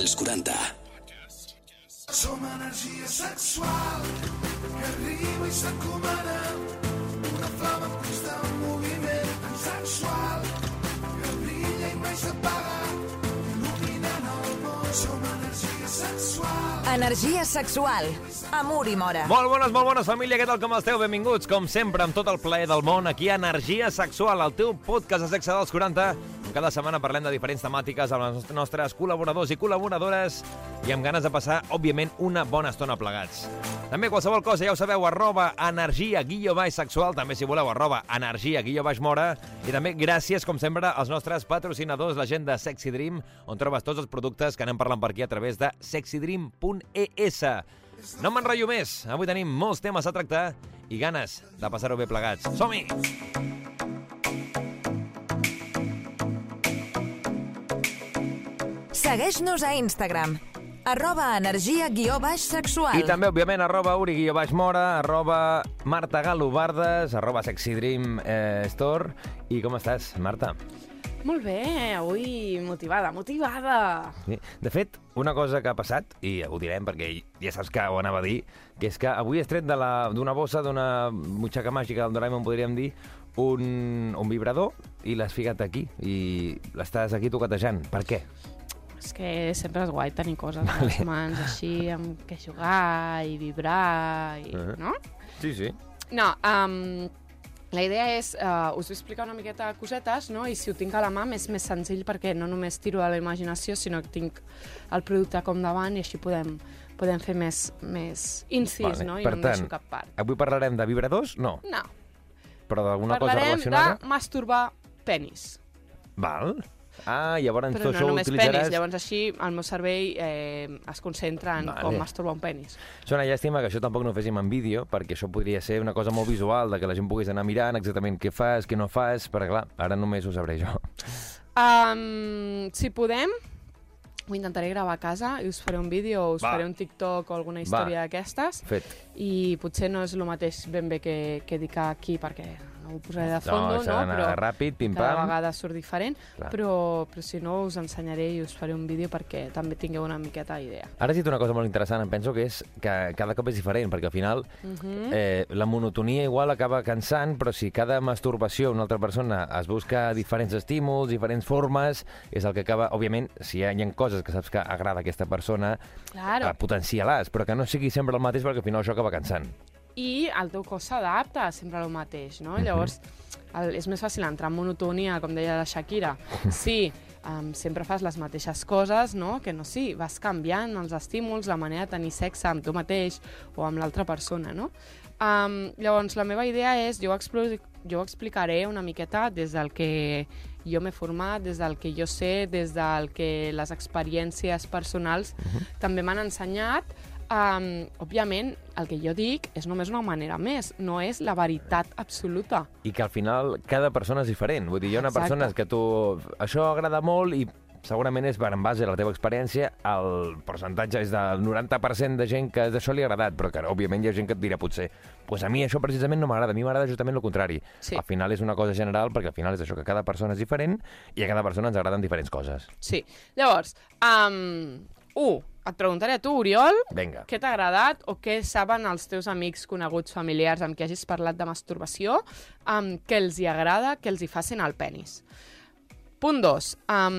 als 40. Som energia sexual que arriba i s'encomana una flama en constant moviment tan sexual que brilla i mai s'apaga il·luminant el món som energia sexual Energia sexual. Amor i mora. Molt bones, molt bones, família, què tal com esteu? Benvinguts, com sempre, amb tot el plaer del món, aquí a Energia Sexual, el teu podcast de sexe dels 40, cada setmana parlem de diferents temàtiques amb els nostres col·laboradors i col·laboradores i amb ganes de passar, òbviament, una bona estona plegats. També qualsevol cosa, ja ho sabeu, arroba energia guió baix sexual, també si voleu, arroba energia guió baix mora, i també gràcies, com sempre, als nostres patrocinadors, la gent de Sexy Dream, on trobes tots els productes que anem parlant per aquí a través de sexydream.es. No m'enrotllo més, avui tenim molts temes a tractar i ganes de passar-ho bé plegats. Som-hi! Segueix-nos a Instagram. Arroba energia guió baix sexual. I també, òbviament, arroba Uri guió baix mora, arroba Marta Galobardes, arroba Sexy Dream eh, Store. I com estàs, Marta? Molt bé, avui motivada, motivada. Sí. De fet, una cosa que ha passat, i ho direm perquè ja saps que ho anava a dir, que és que avui has tret de la- d'una bossa, d'una butxaca màgica del Doraemon, podríem dir, un, un vibrador i l'has ficat aquí i l'estàs aquí toquetejant. Per què? És que sempre és guai tenir coses a les mans així, amb què jugar i vibrar, i, Eh. no? Sí, sí. No, um, la idea és, uh, us vull explicar una miqueta cosetes, no? i si ho tinc a la mà m'és més senzill perquè no només tiro a la imaginació, sinó que tinc el producte com davant i així podem, podem fer més, més incís, Vale, no? I per no em tant, cap part. Avui parlarem de vibradors? No, No, però d'alguna cosa parlarem relacionada? de masturbar penis. Val. Ah, llavors Però tu no això només utilitzaràs... penis, llavors així el meu cervell eh, es concentra en Vale. com masturbar un penis. És una llàstima que això tampoc no ho féssim en vídeo, perquè això podria ser una cosa molt visual, de que la gent pogués anar mirant exactament què fas, què no fas, però clar, ara només ho sabré jo. Um, si podem, ho intentaré gravar a casa i us faré un vídeo o us Va. faré un TikTok o alguna història d'aquestes i potser no és el mateix ben bé que, que dic aquí perquè ho posaré de No, fons, no, d'anar però ràpid, cada pim-pam. vegada surt diferent, Clar. però, però si no us ensenyaré i us faré un vídeo perquè també tingueu una miqueta d'idea. Ara has dit una cosa molt interessant, em penso que és que cada cop és diferent, perquè al final Mhm. eh, la monotonia igual acaba cansant, però si cada masturbació una altra persona es busca diferents estímuls, diferents formes, és el que acaba, òbviament, si hi ha, hi ha coses que saps que agrada a aquesta persona, Claro. eh, potencia-les, però que no sigui sempre el mateix perquè al final això acaba cansant. I el teu cos s'adapta sempre al mateix, Mhm. no? Llavors, el, és més fàcil entrar en monotonia, com deia la Shakira, si um, sempre fas les mateixes coses, no? Que no, sí, vas canviant els estímuls, la manera de tenir sexe amb tu mateix o amb l'altra persona, no? Um, llavors, la meva idea és, jo ho, jo ho explicaré una miqueta des del que jo m'he format, des del que jo sé, des del que les experiències personals també m'han ensenyat. Um, òbviament, el que jo dic és només una manera més, no és la veritat absoluta. I que al final cada persona és diferent. Vull dir, hi ha una Exacte. persona que tu... Això agrada molt i segurament és en base a la teva experiència, el percentatge és del 90% de gent que d'això li ha agradat, però que òbviament hi ha gent que et dirà potser pues a mi això precisament no m'agrada, a mi m'agrada justament el contrari. Sí. Al final és una cosa general, perquè al final és això, que cada persona és diferent i a cada persona ens agraden diferents coses. Sí. Llavors, um, u, et preguntaré a tu, Oriol, Vinga. què t'ha agradat o què saben els teus amics, coneguts, familiars amb qui hagis parlat de masturbació, um, què els hi agrada, què els hi facin al penis. Punt 2. Um,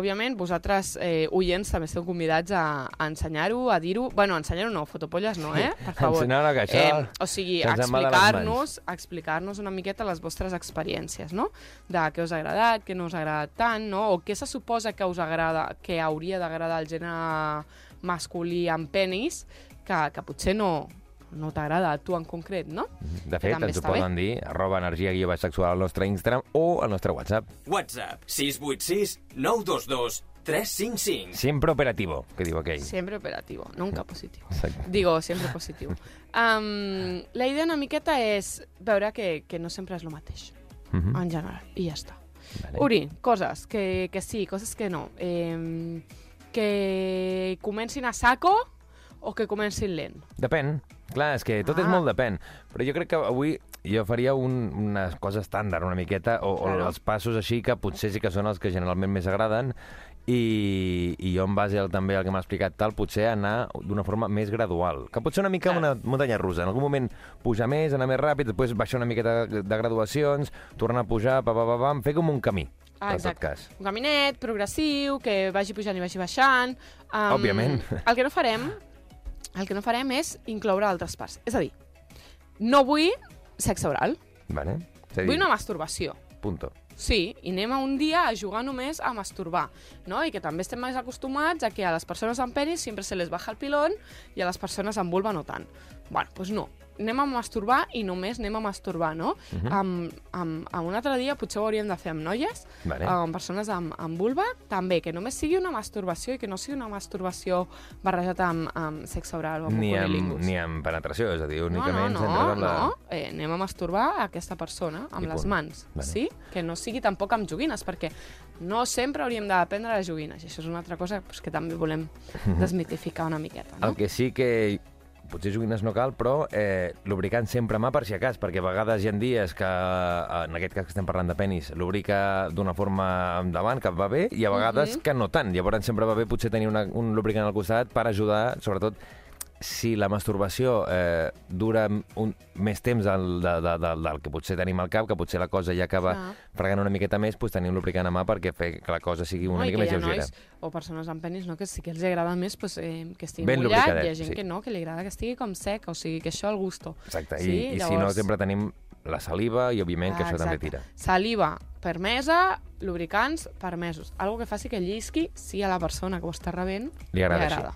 òbviament, vosaltres, eh, oients, també esteu convidats a, a ensenyar-ho, a dir-ho... Bueno, ensenyar-ho no, fotopolles no, eh? Per favor. Ensenyar-ho, que això o sigui, explicar-nos explicar-nos una miqueta les vostres experiències, no? De què us ha agradat, què no us ha agradat tant, no? O què se suposa que us agrada, que hauria d'agradar al gènere masculí amb penis, que, que potser no, no t'agrada a tu en concret, no? De fet, ens ho està bé. poden dir, arroba energia guió baix sexual al nostre Instagram o al nostre WhatsApp. WhatsApp 686 922 355. Sempre operativo, que diu aquell. Siempre operativo, nunca positivo. Exacte. Digo, siempre positivo. Um, la idea una miqueta és veure que, que no sempre és el mateix, Mhm. en general, i ja està. Vale. Uri, coses que, que sí, coses que no. Eh, que comencin a saco o que comencin lent. Depèn. Clar, és que tot ah. és molt depèn. Però jo crec que avui jo faria un, una cosa estàndard una miqueta, o, Claro. o els passos així que potser sí que són els que generalment més agraden, i, i jo en base al, també al que m'ha explicat tal, potser anar d'una forma més gradual, que pot ser una mica una muntanya russa. En algun moment pujar més, anar més ràpid, després baixar una miqueta de, de graduacions, tornar a pujar, pa, pa, pa, pam, fer com un camí, Ah, en tot exacte. cas. Un caminet progressiu, que vagi pujant i vagi baixant. Um, Òbviament. El que no farem, el que no farem és incloure altres parts. És a dir, no vull sexe oral, Vale? És dir, vull una masturbació. punto. Sí, i anem a un dia a jugar només a masturbar, no? I que també estem més acostumats a que a les persones amb penis sempre se les baja el pilón i a les persones amb vulva no tant. Bueno, doncs no. Anem a masturbar i només anem a masturbar, no? Uh Mhm. -huh. amb, amb, amb un altre dia potser ho hauríem de fer amb noies, Vale. amb persones amb, amb vulva, també, que només sigui una masturbació i que no sigui una masturbació barrejat amb, amb sexe oral o amb Ni amb, ni amb penetració, és a dir, únicament no, no, no, en la... no. Eh, anem a masturbar a aquesta persona amb I les punt. mans, Vale. sí? Que no sigui tampoc amb joguines, perquè no sempre hauríem d'aprendre les joguines, i això és una altra cosa pues, que també volem desmitificar una miqueta, no? El que sí que potser joguines no cal, però eh, lubricant sempre a mà per si acas, perquè a vegades hi ha dies que, en aquest cas que estem parlant de penis, lubrica d'una forma endavant, que va bé, i a vegades Mhm. que no tant. Llavors sempre va bé potser tenir una, un lubricant al costat per ajudar, sobretot si la masturbació eh, dura un, més temps del, de, de, de, del que potser tenim al cap, que potser la cosa ja acaba Clar. fregant una miqueta més, doncs tenir un lubricant a mà perquè fer que la cosa sigui una No, mica que més lleugera. nois o persones amb penis no, que sí que els agrada més pues, eh, que estigui Ben mullat, hi ha gent sí. que no, que li agrada que estigui com sec, o sigui, que això al gusto. Exacte, Sí, i, i si no llavors- sempre tenim la saliva i òbviament que Ah, això també exacte. tira. Saliva permesa, lubricants permesos. Algo que faci que llisqui si a la persona que ho està rebent Li agrada li agrada.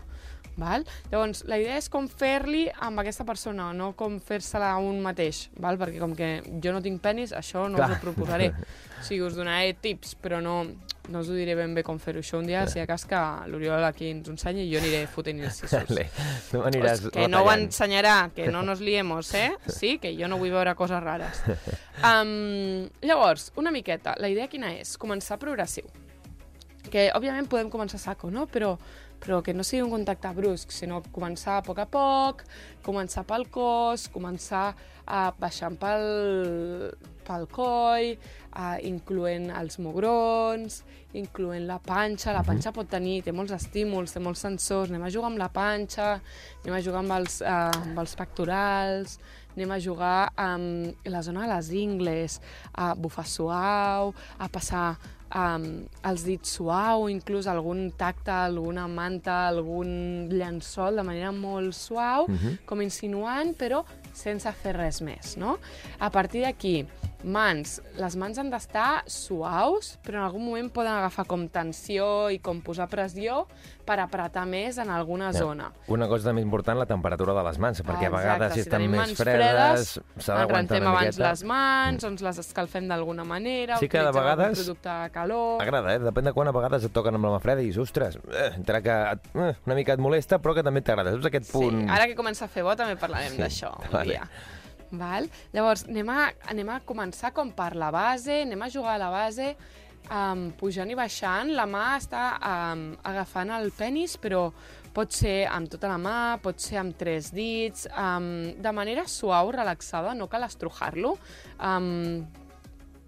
Val? Llavors, la idea és com fer-li amb aquesta persona, no com fer-se-la a un mateix, val? perquè com que jo no tinc penis, això no Clar. us ho proposaré. O sigui, us donaré tips, però no, no us ho diré ben bé com fer-ho. Això un dia, si a cas que l'Oriol aquí ens ho ensenyi, jo aniré fotent incisos. Vale. Tu m'aniràs Pues que no ho ensenyarà, que no nos liemos, eh? Sí, que jo no vull veure coses rares. Um, llavors, una miqueta, la idea quina és? Començar progressiu. Que, òbviament, podem començar saco, no? Però, però que no sigui un contacte brusc, sinó començar a poc a poc, començar pel cos, començar a baixant pel, pel coll, a, incloent els mugrons, incloent la panxa. La panxa pot tenir, té molts estímuls, té molts sensors. Anem a jugar amb la panxa, anem a jugar amb els, eh, amb els pectorals, anem a jugar amb la zona de les ingles, a bufar suau, a passar um, els dits suau, inclús algun tacte, alguna manta, algun llençol de manera molt suau, com insinuant, però sense fer res més, no? A partir d'aquí, mans. Les mans han d'estar suaus, però en algun moment poden agafar com tensió i com posar pressió per apretar més en alguna Ja. zona. Una cosa també important, la temperatura de les mans, perquè a Exacte, vegades si si estan més fredes, s'ha d'aguantar una abans miqueta. les mans, ens les escalfem d'alguna manera, Sí que de vegades- producte de calor... Agrada, eh? Depèn de quan a vegades et toquen amb la mà freda i dius, ostres, eh, que et, eh, una mica et molesta, però que també t'agrada. Saps aquest punt... Sí, ara que comença a fer bo també parlarem Sí, d'això vale. dia. Val? Llavors, anem a, anem a començar com per la base, anem a jugar a la base, um, pujant i baixant. La mà està um, agafant el penis, però pot ser amb tota la mà, pot ser amb tres dits, um, de manera suau, relaxada, no cal estrujar-lo. Um,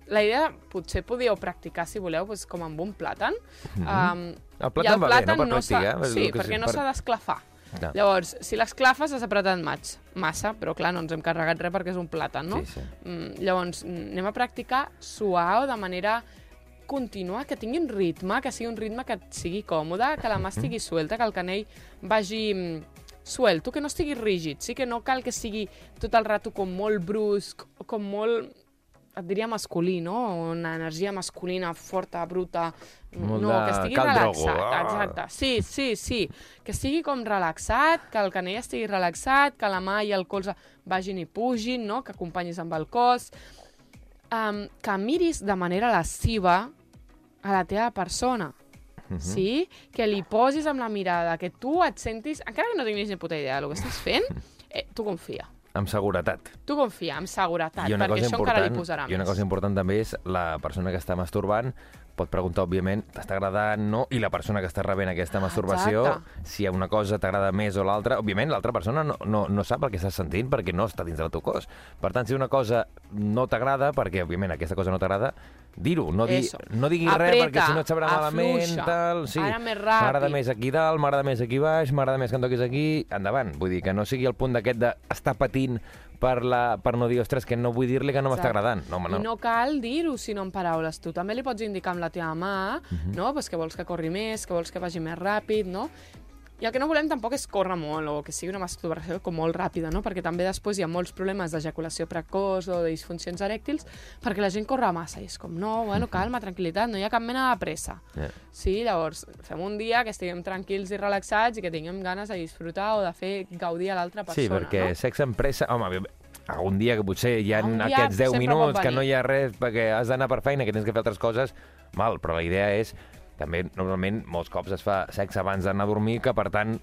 la idea, potser podíeu practicar, si voleu, doncs, com amb un plàtan. um, El plàtan va bé, no? Per s'ha- practicar, Sí, el perquè no per- s'ha d'esclafar. Clar. Llavors, si l'esclafes has apretat maig, massa, però clar, no ens hem carregat res perquè és un plàtan, no? Sí, sí. Mm, llavors, mm, anem a practicar suau, de manera contínua, que tingui un ritme, que sigui un ritme que et sigui còmode, que la mà estigui suelta, que el canell vagi mm, suelto, que no estigui rígid, sí que no cal que sigui tot el rato com molt brusc, com molt et diria masculí, no? Una energia masculina forta, bruta... Molt no, de que estigui Khal Drogo. relaxat, Ah. exacte. Sí, sí, sí. Que estigui com relaxat, que el canell estigui relaxat, que la mà i el colze vagin i pugin, no? que acompanyis amb el cos. Um, que miris de manera lasciva a la teva persona. Mhm. Sí? Que li posis amb la mirada, que tu et sentis... Encara que no tinguis ni puta idea del que estàs fent, eh, tu confia. Amb seguretat. Tu confia, amb seguretat, perquè això encara li posarà I una més. cosa important també és la persona que està masturbant pot preguntar, òbviament, t'està agradant, no? I la persona que està rebent aquesta masturbació, Exacte. si una cosa t'agrada més o l'altra, òbviament l'altra persona no, no, no sap el que estàs sentint perquè no està dins del teu cos. Per tant, si una cosa no t'agrada, perquè òbviament aquesta cosa no t'agrada, dir-ho, no, di, Eso. no diguis res Apreta, perquè si no et sabrà malament, tal... Sí, Ara més M'agrada més aquí dalt, m'agrada més aquí baix, m'agrada més que em toquis aquí, endavant. Vull dir que no sigui el punt d'aquest d'estar patint per, la, per no dir, ostres, que no vull dir-li que no m'està agradant. No, home, no. I no cal dir-ho, sinó en paraules. Tu també li pots indicar amb la teva mà, Mhm. no? pues que vols que corri més, que vols que vagi més ràpid, no? I el que no volem tampoc és córrer molt o que sigui una masturbació com molt ràpida, no? Perquè també després hi ha molts problemes d'ejaculació precoç o de disfuncions erèctils perquè la gent corre massa i és com, no, bueno, calma, tranquil·litat, no hi ha cap mena de pressa. Ja. Sí, llavors, fem un dia que estiguem tranquils i relaxats i que tinguem ganes de disfrutar o de fer gaudir a l'altra persona, Sí, perquè no? sexe en pressa... Home, algun dia que potser hi ha aquests 10 sempre pot minuts que no hi ha res perquè has d'anar per feina, que tens que fer altres coses, mal, però la idea és... També, normalment, molts cops es fa sexe abans d'anar a dormir, que, per tant,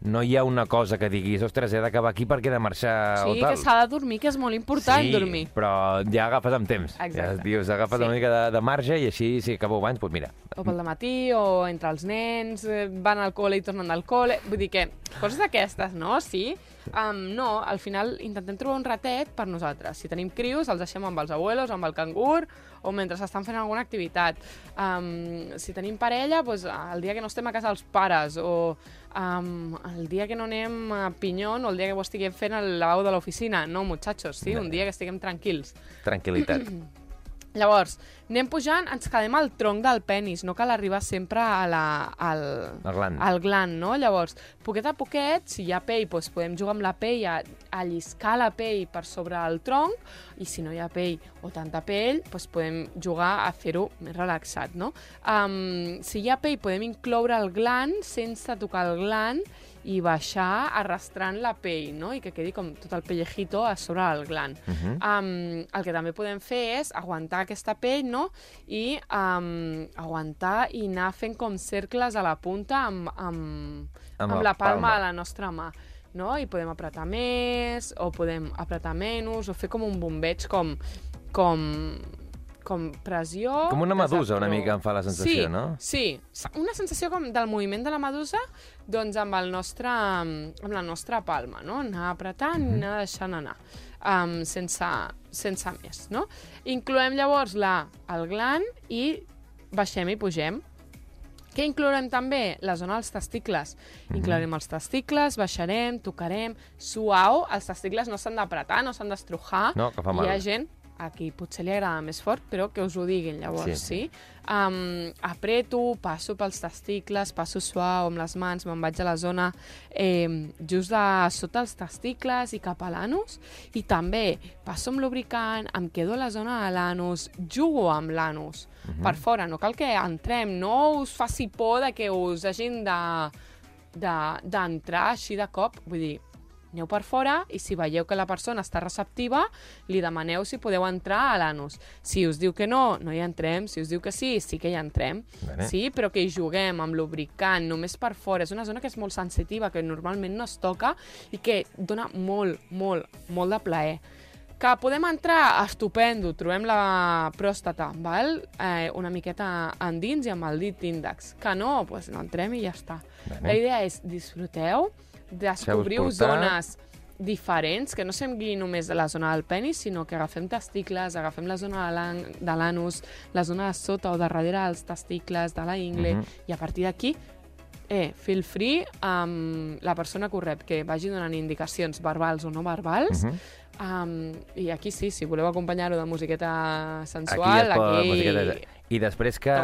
no hi ha una cosa que diguis, ostres, he d'acabar aquí perquè he de marxar o Sí, tal. que s'ha de dormir, que és molt important sí, dormir. però ja agafes amb temps. Ja Exacte. dius, agafes Sí. una mica de, de marge i així, si acabeu abans, doncs mira. O pel matí, o entre els nens, eh, van al col·le i tornen del col·le... Vull dir que, coses d'aquestes, no? Sí. Um, no, al final intentem trobar un ratet per nosaltres. Si tenim crios, els deixem amb els abuelos, amb el cangur, o mentre estan fent alguna activitat. Um, si tenim parella, doncs, el dia que no estem a casa els pares, o um, el dia que no anem a Pinyon, o el dia que ho estiguem fent al lavabo de l'oficina. No, muchachos, sí? Un dia que estiguem tranquils. Tranquil·litat. Llavors, anem pujant, ens quedem al tronc del penis, no cal arribar sempre a la, al, Al gland. al gland, no? Llavors, poquet a poquet, si hi ha pell, doncs podem jugar amb la pell a, a lliscar la pell per sobre el tronc, i si no hi ha pell o tanta pell, doncs podem jugar a fer-ho més relaxat, no? Um, si hi ha pell, podem incloure el gland sense tocar el gland i baixar arrastrant la pell, no? I que quedi com tot el pellejito a sobre del gland. Uh -huh. um, el que també podem fer és aguantar aquesta pell, no? I um, aguantar i anar fent com cercles a la punta amb, amb, amb, amb la palma, de la nostra mà. No? I podem apretar més, o podem apretar menys, o fer com un bombeig com, com, com pressió... Com una medusa, una mica, em fa la sensació, sí, no? Sí, una sensació com del moviment de la medusa, doncs amb, el nostre, amb la nostra palma, no? Anar apretant i anar deixant anar, um, sense, sense més, no? Incloem llavors la, el gland i baixem i pugem. Què inclourem també? La zona dels testicles. Inclourem els testicles, baixarem, tocarem, suau. Els testicles no s'han d'apretar, no s'han d'estrujar. No, que fa mal. Hi ha gent a qui potser li agrada més fort, però que us ho diguin llavors, Sí. sí? Um, apreto, passo pels testicles, passo suau amb les mans, me'n vaig a la zona eh, just de sota els testicles i cap a l'anus, i també passo amb lubricant, em quedo a la zona de l'anus, jugo amb l'anus, per fora, no cal que entrem, no us faci por de que us hagin de de- d'entrar així de cop, vull dir, aneu per fora i si veieu que la persona està receptiva, li demaneu si podeu entrar a l'anus. Si us diu que no, no hi entrem. Si us diu que sí, sí que hi entrem. Bene. Sí, però que hi juguem amb lubricant, només per fora. És una zona que és molt sensitiva, que normalment no es toca i que dona molt, molt, molt de plaer. Que podem entrar, estupendo, trobem la pròstata, val? Eh, una miqueta endins i amb el dit índex. Que no, doncs no entrem i ja està. Bene. La idea és disfruteu, descobriu zones diferents, que no sembli només de la zona del penis, sinó que agafem testicles, agafem la zona de l'an- de l'anus, la zona de sota o de darrere dels testicles, de la ingle, Mhm. i a partir d'aquí eh, feel free amb la persona rep, que vagi donant indicacions verbals o no verbals, Mhm. um, i aquí sí, si voleu acompanyar-ho de musiqueta Aquí sensual, es pot... aquí... I després que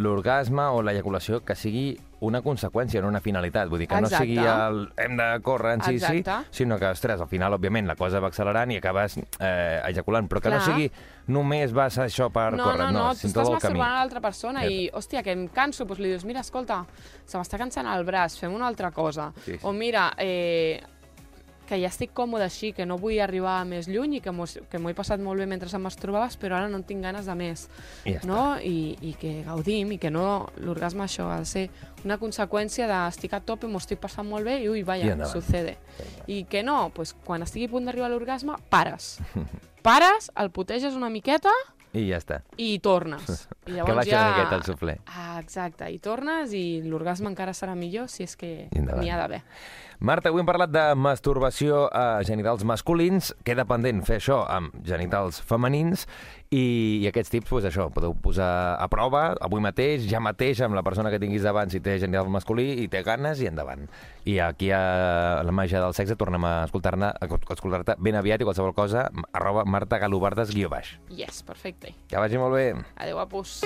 l'orgasme o l'ejaculació que sigui una conseqüència, no una finalitat. Vull dir que Exacte. no sigui el hem de córrer en sí, sí, sinó que, ostres, al final, òbviament, la cosa va accelerant i acabes eh, ejaculant, però que no Clar. sigui només vas a això per no, córrer, no, no, tu sinó estàs masturbant a l'altra persona i, hòstia, que em canso, doncs li dius, mira, escolta, se m'està cansant el braç, fem una altra cosa. Sí, sí. O mira, eh, que ja estic còmode així, que no vull arribar més lluny i que m'ho he passat molt bé mentre em masturbaves, però ara no en tinc ganes de més. I ja està. no? I, I que gaudim i que no... L'orgasme això ha de ser una conseqüència d'estic a tope, m'ho estic passant molt bé i ui, I vaya, endavant. sucede. I que no, pues, quan estigui a punt d'arribar a l'orgasme, pares. pares, el puteges una miqueta I ja està. i tornes. I Que baixi una miqueta el suflé. Ah, exacte, i tornes i l'orgasme encara serà millor si és que I n'hi ha d'haver. Marta, avui hem parlat de masturbació a genitals masculins. Queda pendent fer això amb genitals femenins i, i aquests tips, doncs això, podeu posar a prova avui mateix, ja mateix, amb la persona que tinguis davant, si té genital masculí i té ganes, i endavant. I aquí a la màgia del sexe tornem a escoltar-ne a escoltar-te ben aviat i qualsevol cosa, arroba Marta Galobardes, guió baix. Yes, perfecte. Que vagi molt bé. Adéu, apus.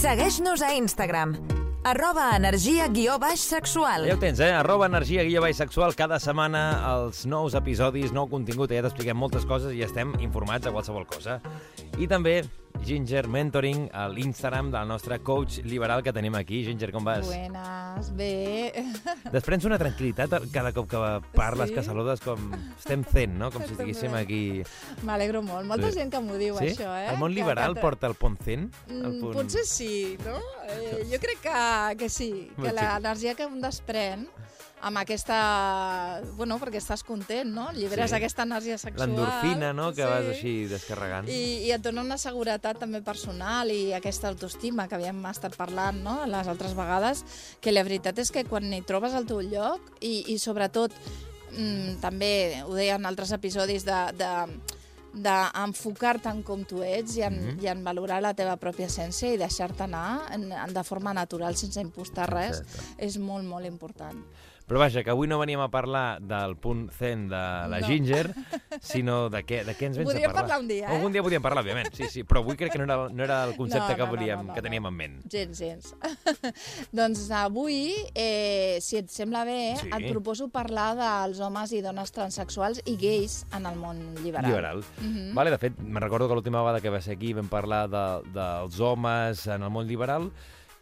Segueix-nos a Instagram. Arroba energia guió baix sexual. Ja ho tens, eh? Arroba energia guia baix sexual. Cada setmana els nous episodis, nou contingut, ja t'expliquem moltes coses i estem informats de qualsevol cosa. I també Ginger Mentoring, a l'Instagram del nostre coach liberal que tenim aquí. Ginger, com vas? Buenas, bé. Desprens una tranquil·litat cada cop que parles, Sí? que saludes, com estem zen, no? Com si estiguéssim aquí... M'alegro molt. Molta Sí. gent que m'ho diu, sí? això, eh? El món liberal que- porta el pont zen? El Mm, punt... Potser sí, no? Eh, jo crec que, que sí, que l'energia que un desprèn amb aquesta... Bueno, perquè estàs content, no? Lliberes Sí. aquesta energia sexual. L'endorfina, no?, que sí. vas així descarregant. I, I et dona una seguretat també personal i aquesta autoestima que havíem estat parlant no? les altres vegades, que la veritat és que quan hi trobes el teu lloc i, i sobretot mm, també ho deia en altres episodis de, de d'enfocar-te en com tu ets i en, mm. -hmm. i en valorar la teva pròpia essència i deixar-te anar en, en, de forma natural sense impostar res Exacte. és molt, molt important. Però vaja, que avui no veníem a parlar del punt zen de la No. Ginger, sinó de què, de què ens vens a Podríem parlar. parlar un dia, eh? Algun dia podríem parlar, òbviament, sí, sí, però avui crec que no era, no era el concepte No, que, no, no, volíem, no, no, que teníem no. en ment. Gens, gens. doncs avui, eh, si et sembla bé, Sí. et proposo parlar dels homes i dones transexuals i gais en el món liberal. Liberal. Mhm. Vale, de fet, me'n recordo que l'última vegada que va ser aquí vam parlar de, dels homes en el món liberal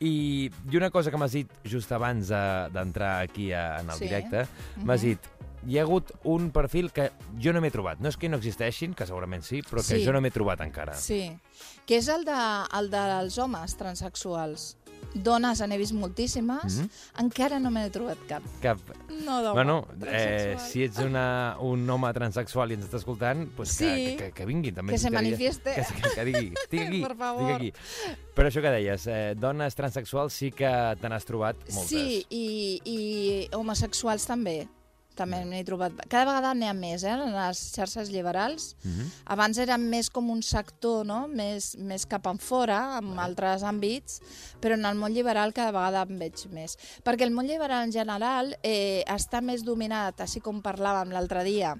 i, i una cosa que m'has dit just abans de- d'entrar aquí a, en el Sí. directe, m'has Mhm. dit hi ha hagut un perfil que jo no m'he trobat. No és que no existeixin, que segurament sí, però que Sí. jo no m'he trobat encara. Sí, que és el, de, el dels homes transexuals. Dones n'he vist moltíssimes, Mhm. encara no me n'he trobat cap. Cap... No d'home Bueno, eh, si ets una, un home transexual i ens està escoltant, pues que, Sí. que, que, que vingui. També Que se manifieste. Que, que, que digui, estic aquí, Per favor. estic aquí. Però això que deies, eh, dones transexuals sí que te n'has trobat moltes. Sí, i, i homosexuals també. També n'he trobat... Cada vegada n'hi ha més, eh, en les xarxes liberals. Mhm. Abans era més com un sector, no?, més, més cap en fora, en altres àmbits, però en el món liberal cada vegada en veig més. Perquè el món liberal en general eh, està més dominat, així com parlàvem l'altre dia,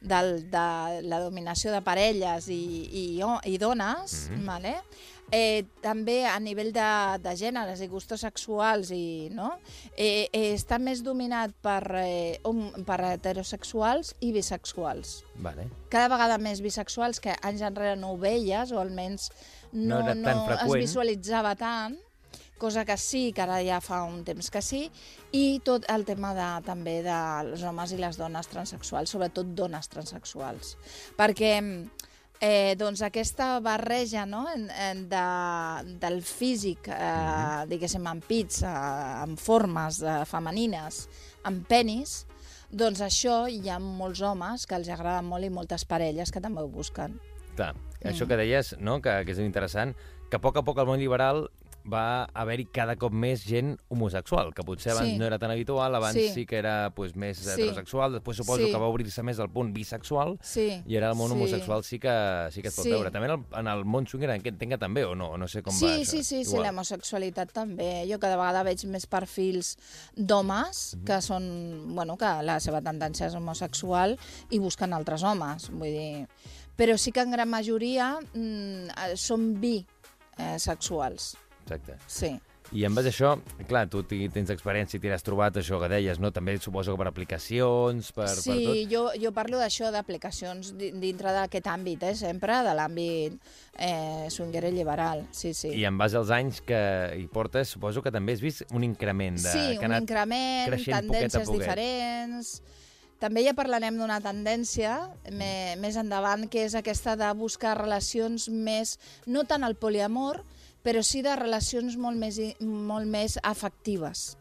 del, de la dominació de parelles i, i, i dones, Mhm. vale? Eh, també a nivell de, de gèneres i gustos sexuals i, no? eh, eh, està més dominat per, eh, hom- per heterosexuals i bisexuals Vale. cada vegada més bisexuals que anys enrere no ho veies o almenys No no, no, tan es freqüent. visualitzava tant cosa que sí, que ara ja fa un temps que sí, i tot el tema de, també dels homes i les dones transexuals, sobretot dones transexuals. Perquè eh, doncs aquesta barreja no, en, en de, del físic, eh, diguéssim, amb pits, eh, amb formes eh, femenines, amb penis, doncs això hi ha molts homes que els agrada molt i moltes parelles que també ho busquen. Clar, això Mm. que deies, no? que, que és interessant, que a poc a poc al món liberal va haver-hi cada cop més gent homosexual, que potser abans Sí. no era tan habitual, abans sí, Sí. que era pues, més Sí. heterosexual, després suposo Sí. que va obrir-se més al punt bisexual, Sí. i ara el món sí. homosexual sí que, sí que es pot Sí. veure. També en el, en el món swinger entenc que també, o no? No sé com sí, va això. sí, sí, sí, l'homosexualitat també. Jo cada vegada veig més perfils d'homes Mhm. que són, bueno, que la seva tendència és homosexual i busquen altres homes, vull dir... Però sí que en gran majoria mm, eh, són bisexuals, Exacte. sí. I en base a això, clar, tu tens experiència i t'hi has trobat això que deies, no? També suposo que per aplicacions, per, sí, per tot. jo, jo parlo d'això, d'aplicacions di- dintre d'aquest àmbit, eh, sempre, de l'àmbit eh, swinger i liberal, sí, sí. I en base als anys que hi portes, suposo que també has vist un increment de... Sí, que un increment, poquet tendències poquet. diferents... També ja parlarem d'una tendència me, més endavant, que és aquesta de buscar relacions més, no tant el poliamor, però sí de relacions molt més, molt més afectives.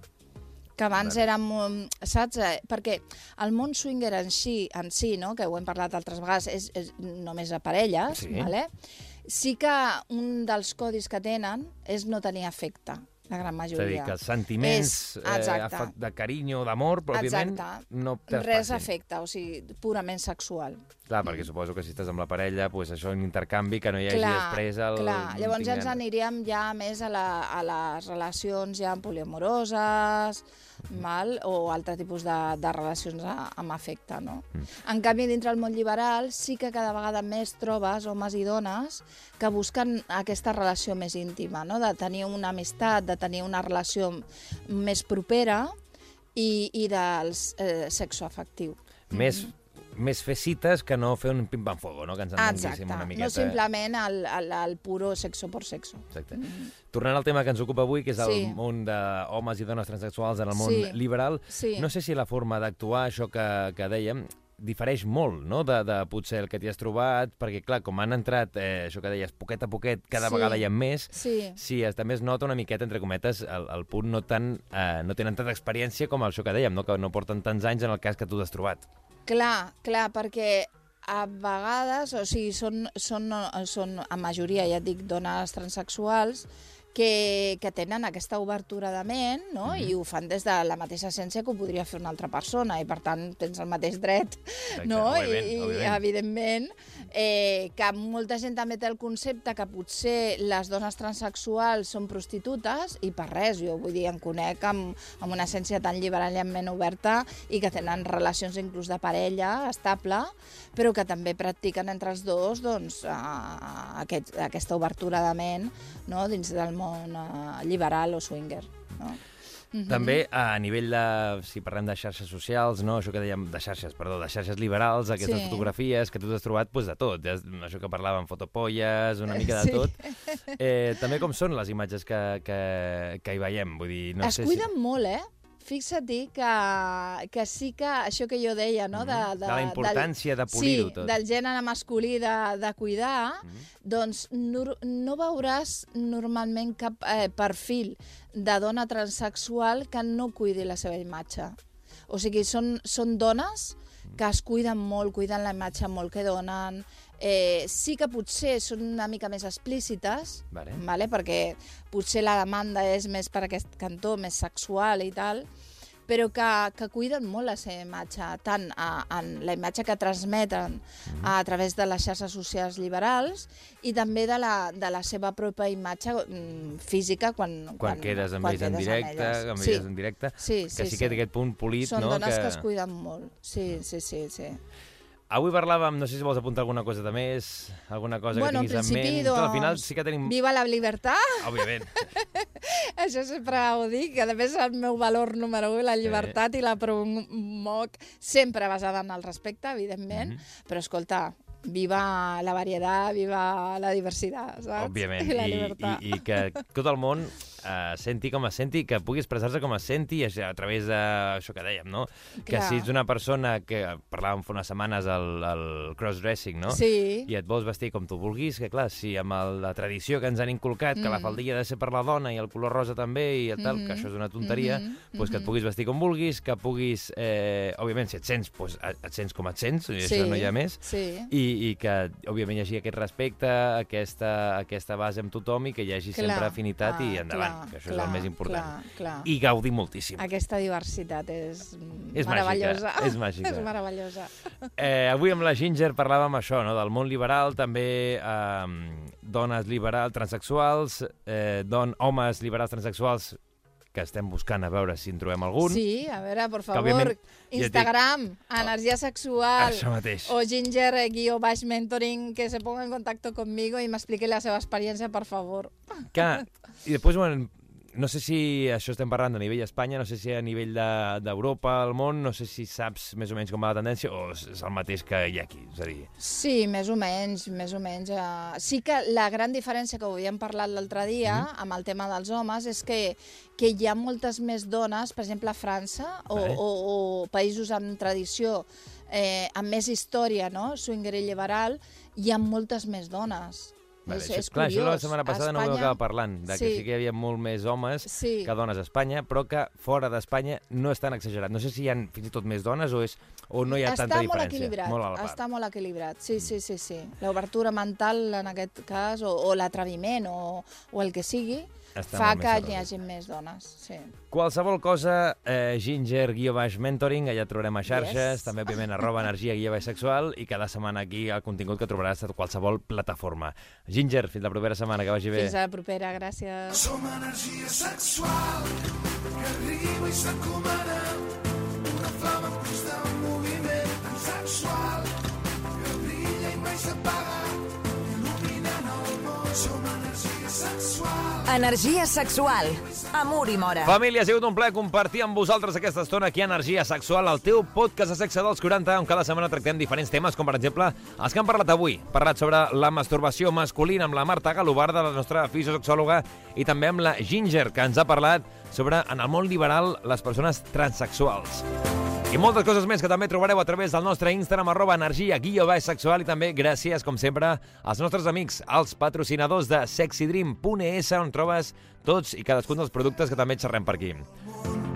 que abans Vale. era molt, saps? Eh, Perquè el món swinger en si, en si no? que ho hem parlat altres vegades, és, és només a parelles, Sí. vale? sí que un dels codis que tenen és no tenir afecte, la gran És a dir, majoria. que els sentiments És- eh, exacte. de carinyo, d'amor, pròpiament, Exacte. no Res traspassin. afecte, o sigui, purament sexual. Clar, perquè suposo que si estàs amb la parella, pues això, un intercanvi que no hi hagi clar, després el... clar. Llavors ja ens aniríem ja més a, la, a les relacions ja poliamoroses. Mal, o altre tipus de, de relacions a, amb afecte, no? Mm. En canvi, dintre del món liberal sí que cada vegada més trobes homes i dones que busquen aquesta relació més íntima, no? de tenir una amistat, de tenir una relació més propera i, i del eh, sexo afectiu. Més, més fer cites que no fer un pim-pam-fuego, no? Que ens entenguéssim una miqueta. no simplement el, el, el puro sexo por sexo. Exacte. Tornant al tema que ens ocupa avui, que és el Sí. món d'homes i dones transexuals en el món Sí. liberal, Sí. no sé si la forma d'actuar, això que, que dèiem, difereix molt, no?, de, de potser el que t'hi has trobat, perquè, clar, com han entrat, eh, això que deies, poquet a poquet, cada Sí. vegada hi ha més, Sí, Sí, es, també es nota una miqueta, entre cometes, el, el punt no, tan, eh, no tenen tanta experiència com això que dèiem, no? que no porten tants anys en el cas que tu t'has trobat. Clar, clar, perquè a vegades, o sigui, són, són, són a majoria, ja et dic, dones transexuals, que, que tenen aquesta obertura de ment no? Mhm. i ho fan des de la mateixa essència que ho podria fer una altra persona i per tant tens el mateix dret no? òbviament, I, òbviament. i evidentment eh, que molta gent també té el concepte que potser les dones transexuals són prostitutes i per res, jo vull dir, em conec amb, amb una essència tan liberal i amb ment oberta i que tenen relacions inclús de parella estable, però que també practiquen entre els dos doncs, eh, aquest, aquesta obertura de ment no? dins del món eh, liberal o swinger. No? També a nivell de, si parlem de xarxes socials, no? això que dèiem, de xarxes, perdó, de xarxes liberals, aquestes Sí. fotografies que tu t'has trobat pues, de tot, ja, això que parlàvem, fotopolles, una mica de Sí. tot. Eh, també com són les imatges que, que, que hi veiem? Vull dir, no es sé cuiden molt, eh? Fixa't que, que sí que això que jo deia, no? De, Mhm. De la importància de polir-ho sí, tot. del gènere masculí de, de cuidar, Mhm. doncs no, no veuràs normalment cap eh, perfil de dona transexual que no cuidi la seva imatge. O sigui, són, són dones que es cuiden molt, cuiden la imatge molt que donen. Eh, sí que potser són una mica més explícites, Vale. vale? perquè potser la demanda és més per aquest cantó, més sexual i tal, però que, que cuiden molt la seva imatge, tant a, en la imatge que transmeten Mhm. a través de les xarxes socials liberals i també de la, de la seva pròpia imatge mm, física quan, Quan, quedes amb quan ells en directe, amb sí. en directe, Sí, que sí, sí, sí. que té aquest punt polit, Són no? dones que... que es cuiden molt. Sí, sí, sí, sí. Avui parlàvem, no sé si vols apuntar alguna cosa de més, alguna cosa bueno, que tinguis en ment. doncs, al final sí que tenim... Viva la llibertat! Òbviament. Això sempre ho dic, que a més el meu valor número 1, la llibertat, i la promoc sempre basada en el respecte, evidentment, Mhm. però escolta, viva la varietat, viva la diversitat, saps? Òbviament, I la I, i, i que tot el món eh, senti com es senti, que pugui expressar-se com es senti a, a través d'això que dèiem, no? Que Clar. si ets una persona que, parlàvem fa unes setmanes al, al crossdressing, no? Sí, I et vols vestir com tu vulguis, que clar, si amb el, la tradició que ens han inculcat, que la Mm. faldilla ha de ser per la dona i el color rosa també, i el tal, que Mhm. això és una tonteria, Mhm, pues que et mhm. puguis vestir com vulguis, que puguis, eh, òbviament, si et sents, pues, et sents com et sents, i sí, això no hi ha més, Sí, i, i que, òbviament, hi hagi aquest respecte, aquesta, aquesta base amb tothom i que hi hagi Clar, sempre afinitat i clar, endavant, clar, que això és clar, el més important. Clar, clar. I gaudir moltíssim. Aquesta diversitat és, És meravellosa. màgica, és màgica. és meravellosa. Eh, avui amb la Ginger parlàvem això, no? del món liberal, també eh, dones liberals, transexuals, eh, don, homes liberals transexuals, que estem buscant a veure si en trobem algun. Sí, a veure, por favor, ja et dic- Instagram, energia sexual, Això mateix. o Ginger guió baix mentoring, que se ponga en contacto conmigo y me explique la seva experiència, per favor. Que, I després, bueno, no sé si això estem parlant a nivell Espanya, no sé si a nivell de- d'Europa, de, al món, no sé si saps més o menys com va la tendència o és el mateix que hi ha aquí. És a dir, Sí, més o menys, més o menys. Eh... Sí que la gran diferència que ho havíem parlat l'altre dia Mhm. amb el tema dels homes és que, que hi ha moltes més dones, per exemple a França o, Vale. o, o països amb tradició, eh, amb més història, no? swinger i liberal, hi ha moltes més dones. Vale, és, això, és clar, això la curiós. setmana passada A no ho Espanya- acaba parlant, de que sí. Sí. sí que hi havia molt més homes Sí. que dones a Espanya, però que fora d'Espanya no és tan exagerat. No sé si hi ha fins i tot més dones o, és, o no hi ha està tanta molt diferència. equilibrat, Molt part. està molt equilibrat, sí, sí, sí, sí. L'obertura mental en aquest cas, o, o l'atreviment, o, o el que sigui, Està fa que arrodit. hagi més dones, sí. Qualsevol cosa, eh, ginger guió baix mentoring, allà trobarem a xarxes, Yes. també, òbviament, arroba energia guió baix sexual, i cada setmana aquí el contingut que trobaràs a qualsevol plataforma. Ginger, fins la propera setmana, que vagi bé. Fins a la propera, gràcies. Som energia sexual que arriba i s'encomana una flama en constant moviment tan sexual que brilla i mai s'apaga il·luminant el món. Som Energia sexual. Amor i mora. Família, ha sigut un plaer compartir amb vosaltres aquesta estona aquí a Energia Sexual, el teu podcast de sexe dels 40, on cada setmana tractem diferents temes, com per exemple els que hem parlat avui. Parlat sobre la masturbació masculina amb la Marta Galobarda, la nostra fisiosexòloga, i també amb la Ginger, que ens ha parlat sobre, en el món liberal, les persones transexuals. I moltes coses més que també trobareu a través del nostre Instagram, arroba energia, guió baix sexual, i també gràcies, com sempre, als nostres amics, els patrocinadors de sexydream.es, on trobes tots i cadascun dels productes que també xerrem per aquí.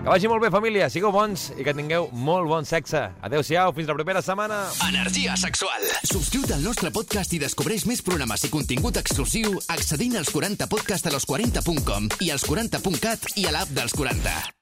Que vagi molt bé, família, sigueu bons i que tingueu molt bon sexe. Adéu-siau, fins la propera setmana. Energia sexual. Subscriu't al nostre podcast i descobreix més programes i contingut exclusiu accedint als 40podcast a los40.com i als 40.cat i a l'app dels 40.